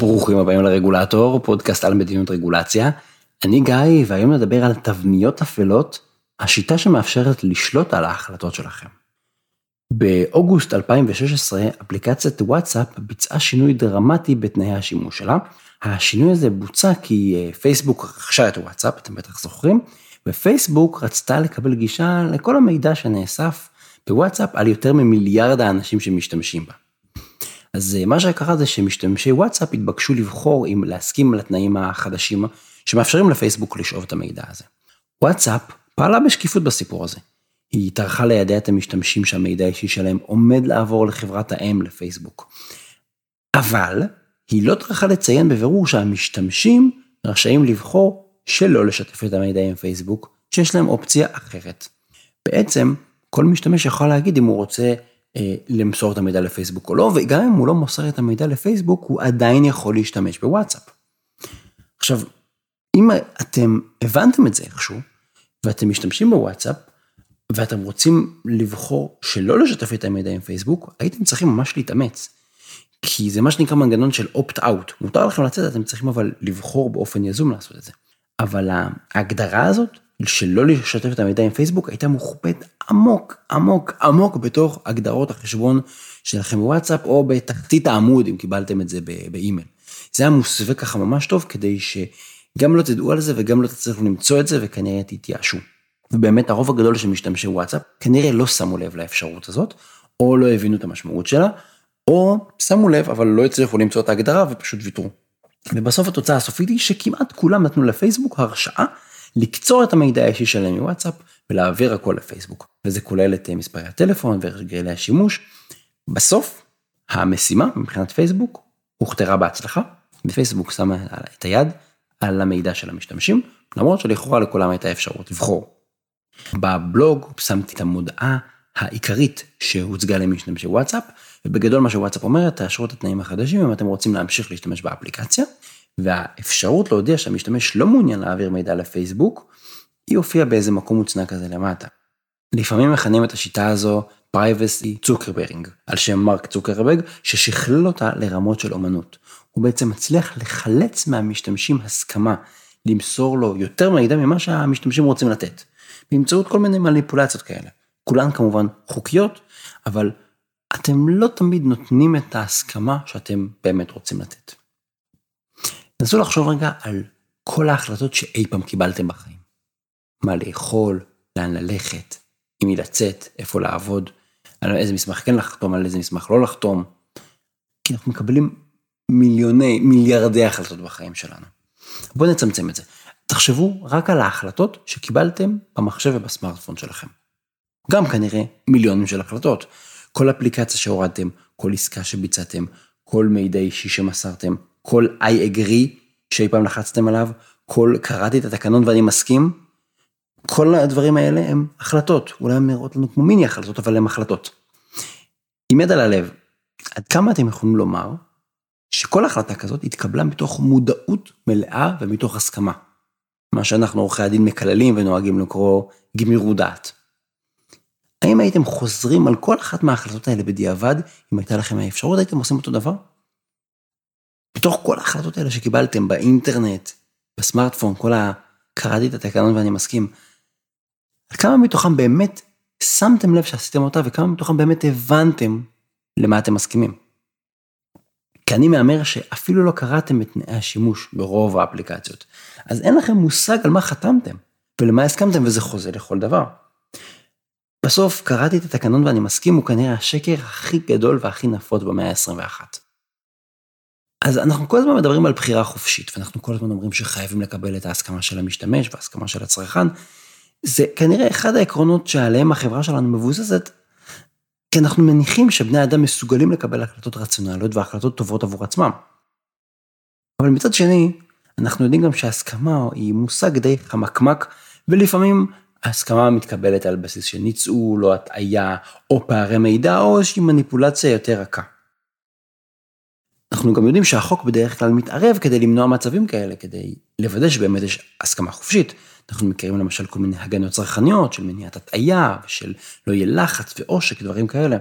ברוכים הבאים לרגולטור, פודקאסט על מדיניות רגולציה. אני גיא, והיום נדבר על תבניות אפלות, השיטה שמאפשרת לשלוט על ההחלטות שלכם. באוגוסט 2016, אפליקציית וואטסאפ ביצעה שינוי דרמטי בתנאי השימוש שלה. השינוי הזה בוצע כי אה, פייסבוק רכשה את וואטסאפ, אתם בטח זוכרים, ופייסבוק רצתה לקבל גישה לכל המידע שנאסף בוואטסאפ על יותר ממיליארד האנשים שמשתמשים בה. אז אה, מה שקרה זה שמשתמשי וואטסאפ התבקשו לבחור אם להסכים לתנאים החדשים שמאפשרים לפייסבוק לשאוב את המידע הזה. וואטסאפ פעלה בשקיפות בסיפור הזה. היא טרחה לידע את המשתמשים שהמידע האישי שלהם עומד לעבור לחברת האם לפייסבוק. אבל היא לא טרחה לציין בבירור שהמשתמשים רשאים לבחור שלא לשתף את המידע עם פייסבוק, שיש להם אופציה אחרת. בעצם, כל משתמש יכול להגיד אם הוא רוצה למסור את המידע לפייסבוק או לא, וגם אם הוא לא מוסר את המידע לפייסבוק, הוא עדיין יכול להשתמש בוואטסאפ. עכשיו, אם אתם הבנתם את זה איכשהו, ואתם משתמשים בוואטסאפ, ואתם רוצים לבחור שלא לשתף את המידע עם פייסבוק, הייתם צריכים ממש להתאמץ. כי זה מה שנקרא מנגנון של opt-out. מותר לכם לצאת, אתם צריכים אבל לבחור באופן יזום לעשות את זה. אבל ההגדרה הזאת שלא לשתף את המידע עם פייסבוק הייתה מוכפת עמוק עמוק עמוק בתוך הגדרות החשבון שלכם בוואטסאפ או בתחתית העמוד אם קיבלתם את זה באימייל. זה היה מוסווה ככה ממש טוב כדי שגם לא תדעו על זה וגם לא תצליחו למצוא את זה וכנראה תתייאשו. ובאמת הרוב הגדול של משתמשי וואטסאפ כנראה לא שמו לב לאפשרות הזאת או לא הבינו את המשמעות שלה או שמו לב אבל לא הצליחו למצוא את ההגדרה ופשוט ויתרו. ובסוף התוצאה הסופית היא שכמעט כולם נתנו לפייסבוק הרשאה לקצור את המידע האישי שלהם מוואטסאפ ולהעביר הכל לפייסבוק. וזה כולל את אה, מספרי הטלפון והרגלי השימוש. בסוף, המשימה מבחינת פייסבוק הוכתרה בהצלחה, ופייסבוק שמה את היד על המידע של המשתמשים, למרות שלכאורה לכולם הייתה אפשרות לבחור. בבלוג שמתי את המודעה העיקרית שהוצגה למשתמשי וואטסאפ, ובגדול מה שוואטסאפ אומרת, תאשרו את התנאים החדשים אם אתם רוצים להמשיך להשתמש באפליקציה, והאפשרות להודיע שהמשתמש לא מעוניין להעביר מידע לפייסבוק, היא הופיעה באיזה מקום מוצנע כזה למטה. לפעמים מכנים את השיטה הזו privacy צוקרברינג, על שם מרק צוקרברג, ששכלל אותה לרמות של אומנות. הוא בעצם מצליח לחלץ מהמשתמשים הסכמה למסור לו יותר מידע ממה שהמשתמשים רוצים לתת, באמצעות כל מיני מניפולציות כאלה. כולן כמובן חוקיות, אבל אתם לא תמיד נותנים את ההסכמה שאתם באמת רוצים לתת. נסו לחשוב רגע על כל ההחלטות שאי פעם קיבלתם בחיים. מה לאכול, לאן ללכת, עם מי לצאת, איפה לעבוד, על איזה מסמך כן לחתום, על איזה מסמך לא לחתום. כי אנחנו מקבלים מיליוני, מיליארדי החלטות בחיים שלנו. בואו נצמצם את זה. תחשבו רק על ההחלטות שקיבלתם במחשב ובסמארטפון שלכם. גם כנראה מיליונים של החלטות. כל אפליקציה שהורדתם, כל עסקה שביצעתם, כל מידע אישי שמסרתם, כל I agree שאי פעם לחצתם עליו, כל קראתי את התקנון ואני מסכים, כל הדברים האלה הם החלטות, אולי הם נראות לנו כמו מיני החלטות, אבל הם החלטות. עם יד על הלב, עד כמה אתם יכולים לומר שכל החלטה כזאת התקבלה מתוך מודעות מלאה ומתוך הסכמה. מה שאנחנו עורכי הדין מקללים ונוהגים לקרוא גמירות דעת. האם הייתם חוזרים על כל אחת מההחלטות האלה בדיעבד, אם הייתה לכם האפשרות, הייתם עושים אותו דבר? בתוך כל ההחלטות האלה שקיבלתם באינטרנט, בסמארטפון, כל ה... קראתי את התקנון ואני מסכים. על כמה מתוכם באמת שמתם לב שעשיתם אותה וכמה מתוכם באמת הבנתם למה אתם מסכימים. כי אני מהמר שאפילו לא קראתם את תנאי השימוש ברוב האפליקציות. אז אין לכם מושג על מה חתמתם ולמה הסכמתם וזה חוזה לכל דבר. בסוף קראתי את התקנון ואני מסכים הוא כנראה השקר הכי גדול והכי נפוץ במאה ה-21. אז אנחנו כל הזמן מדברים על בחירה חופשית, ואנחנו כל הזמן אומרים שחייבים לקבל את ההסכמה של המשתמש וההסכמה של הצרכן. זה כנראה אחד העקרונות שעליהם החברה שלנו מבוססת, כי אנחנו מניחים שבני אדם מסוגלים לקבל החלטות רציונליות והחלטות טובות עבור עצמם. אבל מצד שני, אנחנו יודעים גם שהסכמה היא מושג די חמקמק, ולפעמים ההסכמה מתקבלת על בסיס של ניצול, או הטעיה, או פערי מידע, או איזושהי מניפולציה יותר רכה. אנחנו גם יודעים שהחוק בדרך כלל מתערב כדי למנוע מצבים כאלה, כדי לוודא שבאמת יש הסכמה חופשית. אנחנו מכירים למשל כל מיני הגנות צרכניות של מניעת הטעיה, של לא יהיה לחץ ועושק, דברים כאלה.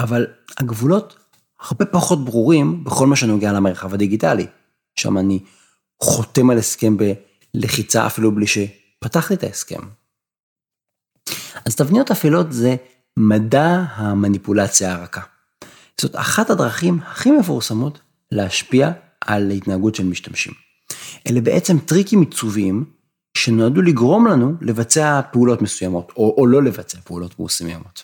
אבל הגבולות הרבה פחות ברורים בכל מה שנוגע למרחב הדיגיטלי. שם אני חותם על הסכם בלחיצה אפילו בלי שפתחתי את ההסכם. אז תבניות אפלות זה מדע המניפולציה הרכה. זאת אחת הדרכים הכי מפורסמות להשפיע על התנהגות של משתמשים. אלה בעצם טריקים עיצוביים שנועדו לגרום לנו לבצע פעולות מסוימות, או, או לא לבצע פעולות מסוימות.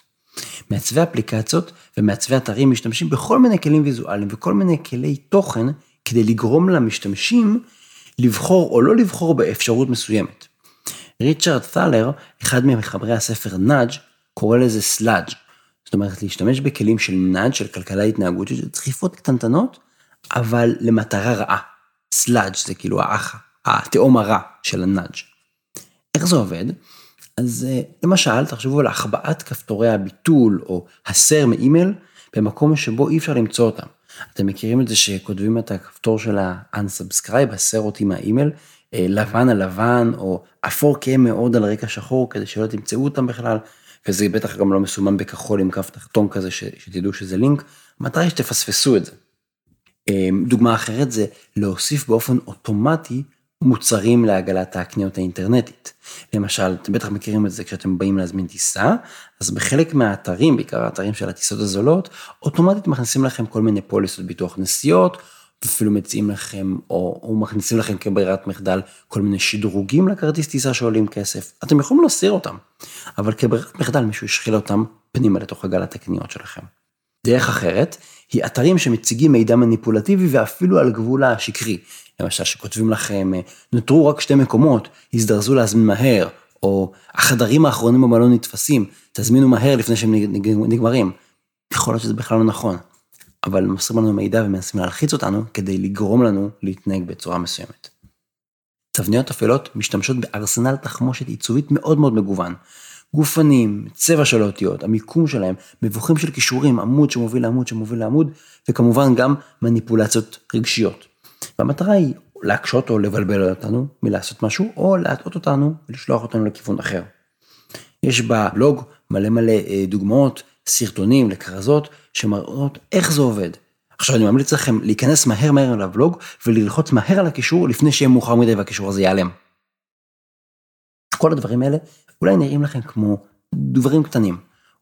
מעצבי אפליקציות ומעצבי אתרים משתמשים בכל מיני כלים ויזואליים וכל מיני כלי תוכן כדי לגרום למשתמשים לבחור או לא לבחור באפשרות מסוימת. ריצ'רד ת'לר, אחד ממחברי הספר Nudge, קורא לזה sludge. זאת אומרת, להשתמש בכלים של nudge, של כלכלה התנהגותית, של דחיפות קטנטנות, אבל למטרה רעה. sludge זה כאילו האח, התאום הרע של ה nudge. איך זה עובד? אז אה, למשל, תחשבו על החבאת כפתורי הביטול או הסר מאימייל במקום שבו אי אפשר למצוא אותם. אתם מכירים את זה שכותבים את הכפתור של ה-unsubscribe, הסר אותי מהאימייל, אה, לבן על לבן, או אפור כהה מאוד על רקע שחור, כדי שלא תמצאו אותם בכלל, וזה בטח גם לא מסומן בכחול עם קו תחתון כזה, ש, שתדעו שזה לינק, המטרה היא שתפספסו את זה. אה, דוגמה אחרת זה להוסיף באופן אוטומטי מוצרים לעגלת הקניות האינטרנטית. למשל, אתם בטח מכירים את זה כשאתם באים להזמין טיסה, אז בחלק מהאתרים, בעיקר האתרים של הטיסות הזולות, אוטומטית מכניסים לכם כל מיני פוליסות ביטוח נסיעות, אפילו מציעים לכם, או, או מכניסים לכם כברירת מחדל כל מיני שדרוגים לכרטיס טיסה שעולים כסף. אתם יכולים להסיר אותם, אבל כברירת מחדל מישהו ישחיל אותם פנימה לתוך עגלת הקניות שלכם. דרך אחרת, היא אתרים שמציגים מידע מניפולטיבי ואפילו על גבול השקרי. למשל, שכותבים לכם, נותרו רק שתי מקומות, הזדרזו להזמין מהר, או החדרים האחרונים במלון נתפסים, תזמינו מהר לפני שהם נגמרים. יכול להיות שזה בכלל לא נכון, אבל מוסרים לנו מידע ומנסים להלחיץ אותנו כדי לגרום לנו להתנהג בצורה מסוימת. תבניות אפלות משתמשות בארסנל תחמושת עיצובית מאוד מאוד מגוון. גופנים, צבע של האותיות, המיקום שלהם, מבוכים של כישורים, עמוד שמוביל לעמוד שמוביל לעמוד, וכמובן גם מניפולציות רגשיות. והמטרה היא להקשות או לבלבל אותנו מלעשות משהו, או להטעות אותנו ולשלוח אותנו לכיוון אחר. יש בבלוג מלא מלא אה, דוגמאות, סרטונים לכרזות, שמראות איך זה עובד. עכשיו אני ממליץ לכם להיכנס מהר מהר לבלוג וללחוץ מהר על הקישור לפני שיהיה מאוחר מדי והקישור הזה ייעלם. כל הדברים האלה אולי נראים לכם כמו דברים קטנים,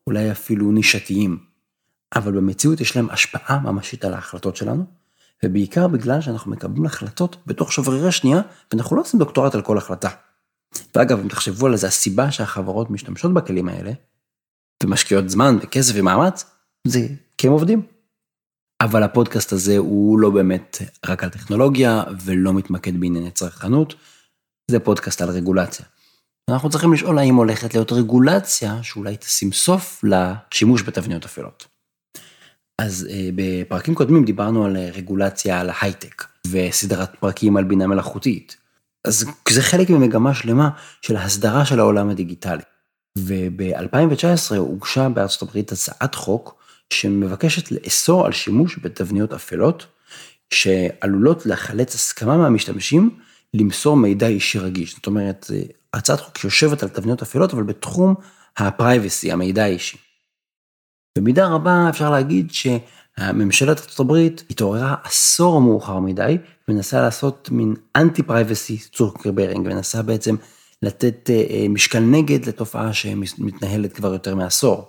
אולי אפילו נישתיים, אבל במציאות יש להם השפעה ממשית על ההחלטות שלנו, ובעיקר בגלל שאנחנו מקבלים החלטות בתוך שברירי שנייה, ואנחנו לא עושים דוקטורט על כל החלטה. ואגב, אם תחשבו על זה, הסיבה שהחברות משתמשות בכלים האלה, ומשקיעות זמן וכסף ומאמץ, זה כי הם עובדים. אבל הפודקאסט הזה הוא לא באמת רק על טכנולוגיה ולא מתמקד בענייני צרכנות, זה פודקאסט על רגולציה. אנחנו צריכים לשאול האם הולכת להיות רגולציה שאולי תשים סוף לשימוש בתבניות אפלות. אז אה, בפרקים קודמים דיברנו על אה, רגולציה על ההייטק וסדרת פרקים על בינה מלאכותית. אז זה חלק ממגמה שלמה של הסדרה של העולם הדיגיטלי. וב-2019 הוגשה בארצות הברית הצעת חוק שמבקשת לאסור על שימוש בתבניות אפלות שעלולות לחלץ הסכמה מהמשתמשים למסור מידע אישי רגיש. זאת אומרת, הצעת חוק שיושבת על תבניות אפלות אבל בתחום הפרייבסי, המידע האישי. במידה רבה אפשר להגיד שהממשלת הברית התעוררה עשור מאוחר מדי, ומנסה לעשות מין אנטי privacy Zuckerberging, ומנסה בעצם לתת אה, אה, משקל נגד לתופעה שמתנהלת כבר יותר מעשור.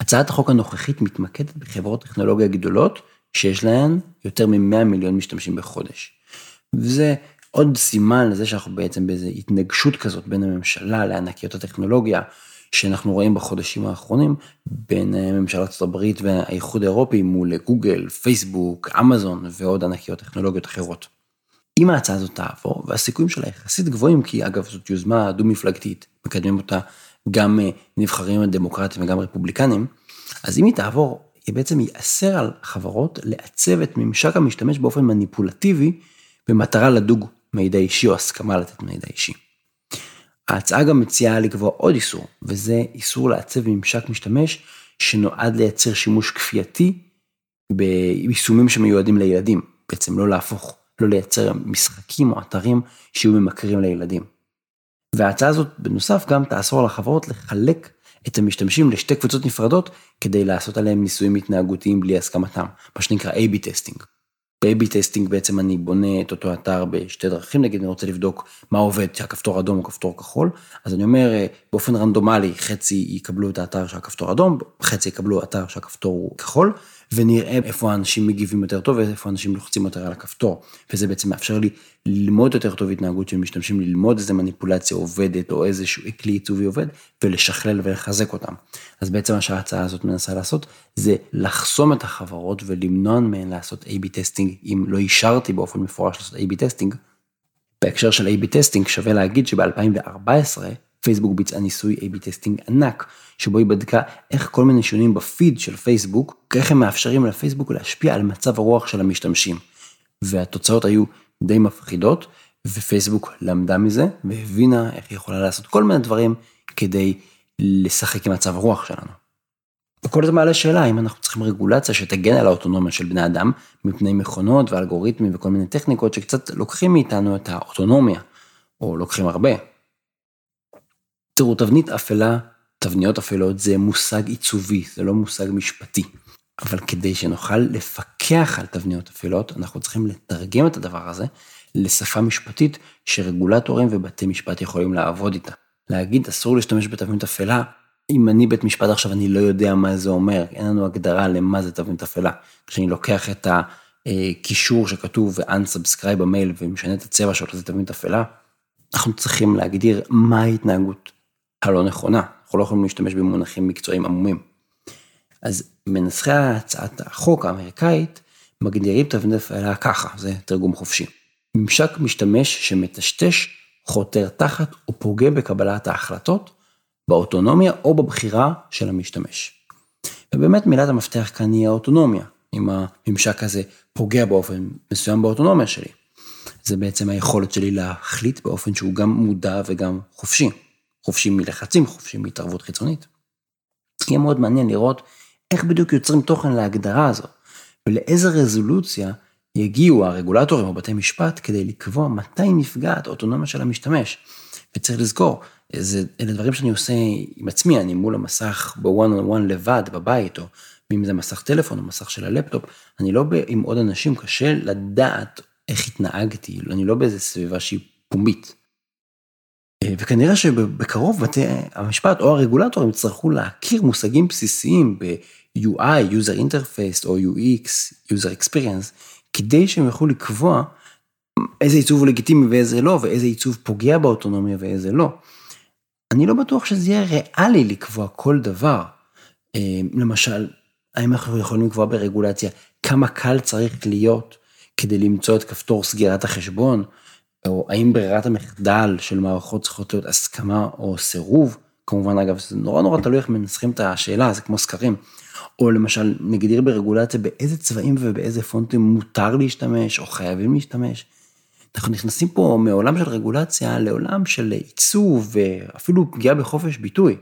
הצעת החוק הנוכחית מתמקדת בחברות טכנולוגיה גדולות, שיש להן יותר מ-100 מיליון משתמשים בחודש. וזה עוד סימן לזה שאנחנו בעצם באיזו התנגשות כזאת בין הממשלה לענקיות הטכנולוגיה, שאנחנו רואים בחודשים האחרונים בין אה, ממשלת ארצות הברית והאיחוד האירופי מול גוגל, פייסבוק, אמזון ועוד ענקיות טכנולוגיות אחרות. אם ההצעה הזאת תעבור, והסיכויים שלה יחסית גבוהים, כי אגב זאת יוזמה דו-מפלגתית, מקדמים אותה גם אה, נבחרים דמוקרטים וגם רפובליקנים, אז אם היא תעבור, היא בעצם ייאסר על חברות לעצב את ממשק המשתמש באופן מניפולטיבי, במטרה לדוג מידע אישי או הסכמה לתת מידע אישי. ההצעה גם מציעה לקבוע עוד איסור, וזה איסור לעצב ממשק משתמש שנועד לייצר שימוש כפייתי ביישומים שמיועדים לילדים, בעצם לא להפוך, לא לייצר משחקים או אתרים שיהיו ממכרים לילדים. וההצעה הזאת בנוסף גם תאסור לחברות לחלק את המשתמשים לשתי קבוצות נפרדות כדי לעשות עליהם ניסויים התנהגותיים בלי הסכמתם, מה שנקרא A-B testing. ב-A-B testing בעצם אני בונה את אותו אתר בשתי דרכים, נגיד אני רוצה לבדוק מה עובד, שהכפתור אדום או כפתור כחול, אז אני אומר אה, באופן רנדומלי חצי יקבלו את האתר שהכפתור אדום, חצי יקבלו אתר שהכפתור הוא כחול, ונראה איפה האנשים מגיבים יותר טוב ואיפה האנשים לוחצים יותר על הכפתור. וזה בעצם מאפשר לי ללמוד יותר טוב התנהגות של משתמשים, ללמוד איזה מניפולציה עובדת או איזשהו כלי עיצובי עובד, ולשכלל ולחזק אותם. אז בעצם מה שההצעה הזאת מנסה לעשות, זה לחסום את החברות ולמנוע מהן לעשות A-B testing, אם לא אישרתי באופן מפורש לעשות A-B testing. בהקשר של A-B testing שווה להגיד שב-2014, פייסבוק ביצעה ניסוי A-B testing ענק, שבו היא בדקה איך כל מיני שינויים בפיד של פייסבוק, איך הם מאפשרים לפייסבוק להשפיע על מצב הרוח של המשתמשים. והתוצאות היו די מפחידות, ופייסבוק למדה מזה, והבינה איך היא יכולה לעשות כל מיני דברים כדי לשחק עם מצב הרוח שלנו. וכל זה מעלה שאלה האם אנחנו צריכים רגולציה שתגן על האוטונומיה של בני אדם מפני מכונות ואלגוריתמים וכל מיני טכניקות שקצת לוקחים מאיתנו את האוטונומיה, או לוקחים הרבה. תראו, תבנית אפלה, תבניות אפלות זה מושג עיצובי, זה לא מושג משפטי. אבל כדי שנוכל לפקח על תבניות אפלות, אנחנו צריכים לתרגם את הדבר הזה לשפה משפטית שרגולטורים ובתי משפט יכולים לעבוד איתה. להגיד אסור להשתמש בתבנית אפלה, אם אני בית משפט עכשיו אני לא יודע מה זה אומר, אין לנו הגדרה למה זה תבנית אפלה. כשאני לוקח את הקישור שכתוב ו-unsubscribe במייל ומשנה את הצבע שלו לזה תבנית אפלה, אנחנו צריכים להגדיר מה ההתנהגות הלא נכונה, אנחנו לא יכולים להשתמש במונחים מקצועיים עמומים. אז מנסחי הצעת החוק האמריקאית מגדירים תבנית הפעלה ככה, זה תרגום חופשי. ממשק משתמש שמטשטש, חותר תחת או פוגע בקבלת ההחלטות, באוטונומיה או בבחירה של המשתמש. ובאמת מילת המפתח כאן היא האוטונומיה, אם הממשק הזה פוגע באופן מסוים באוטונומיה שלי. זה בעצם היכולת שלי להחליט באופן שהוא גם מודע וגם חופשי. חופשי מלחצים, חופשי מהתערבות חיצונית. יהיה מאוד מעניין לראות איך בדיוק יוצרים תוכן להגדרה הזו, ולאיזה רזולוציה יגיעו הרגולטורים או בתי משפט כדי לקבוע מתי נפגעת האוטונומיה של המשתמש. וצריך לזכור, זה, אלה דברים שאני עושה עם עצמי, אני מול המסך בוואן און וואן לבד בבית, או אם זה מסך טלפון או מסך של הלפטופ, אני לא עם עוד אנשים, קשה לדעת איך התנהגתי, אני לא באיזה סביבה שהיא פומבית. אה, וכנראה שבקרוב בתי המשפט או הרגולטורים יצטרכו להכיר מושגים בסיסיים ב-UI, user interface או UX, user experience, כדי שהם יוכלו לקבוע איזה עיצוב הוא לגיטימי ואיזה לא, ואיזה עיצוב פוגע באוטונומיה ואיזה לא. אני לא בטוח שזה יהיה ריאלי לקבוע כל דבר. אה, למשל, האם אנחנו יכולים לקבוע ברגולציה כמה קל צריך להיות כדי למצוא את כפתור סגירת החשבון, או האם ברירת המחדל של מערכות צריכות להיות הסכמה או סירוב, כמובן אגב זה נורא נורא תלוי איך מנסחים את השאלה, זה כמו סקרים. או למשל נגדיר ברגולציה באיזה צבעים ובאיזה פונטים מותר להשתמש או חייבים להשתמש. אנחנו נכנסים פה מעולם של רגולציה לעולם של עיצוב ואפילו פגיעה בחופש ביטוי.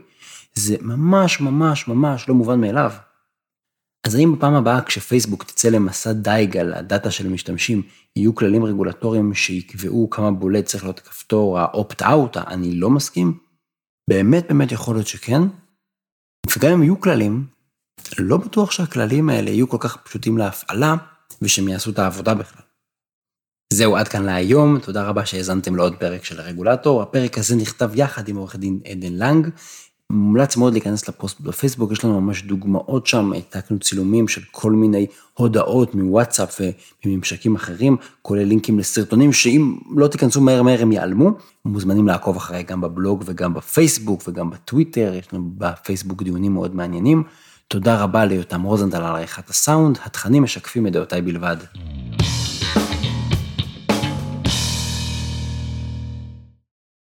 זה ממש ממש ממש לא מובן מאליו. אז האם בפעם הבאה כשפייסבוק תצא למסע דייג על הדאטה של המשתמשים, יהיו כללים רגולטוריים שיקבעו כמה בולט צריך להיות כפתור האופט-אאוט, אני לא מסכים? באמת באמת יכול להיות שכן. וגם אם יהיו כללים, לא בטוח שהכללים האלה יהיו כל כך פשוטים להפעלה, ושהם יעשו את העבודה בכלל. זהו עד כאן להיום, תודה רבה שהאזנתם לעוד פרק של הרגולטור. הפרק הזה נכתב יחד עם עורך דין עדן לנג. מומלץ מאוד להיכנס לפוסט בפייסבוק, יש לנו ממש דוגמאות שם, העתקנו צילומים של כל מיני הודעות מוואטסאפ ומממשקים אחרים, כולל לינקים לסרטונים שאם לא תיכנסו מהר מהר הם ייעלמו. מוזמנים לעקוב אחריי גם בבלוג וגם בפייסבוק וגם בטוויטר, יש לנו בפייסבוק דיונים מאוד מעניינים. תודה רבה ליותם רוזנטל על עריכת הסאונד, התכנים משקפים את דעותיי בלבד.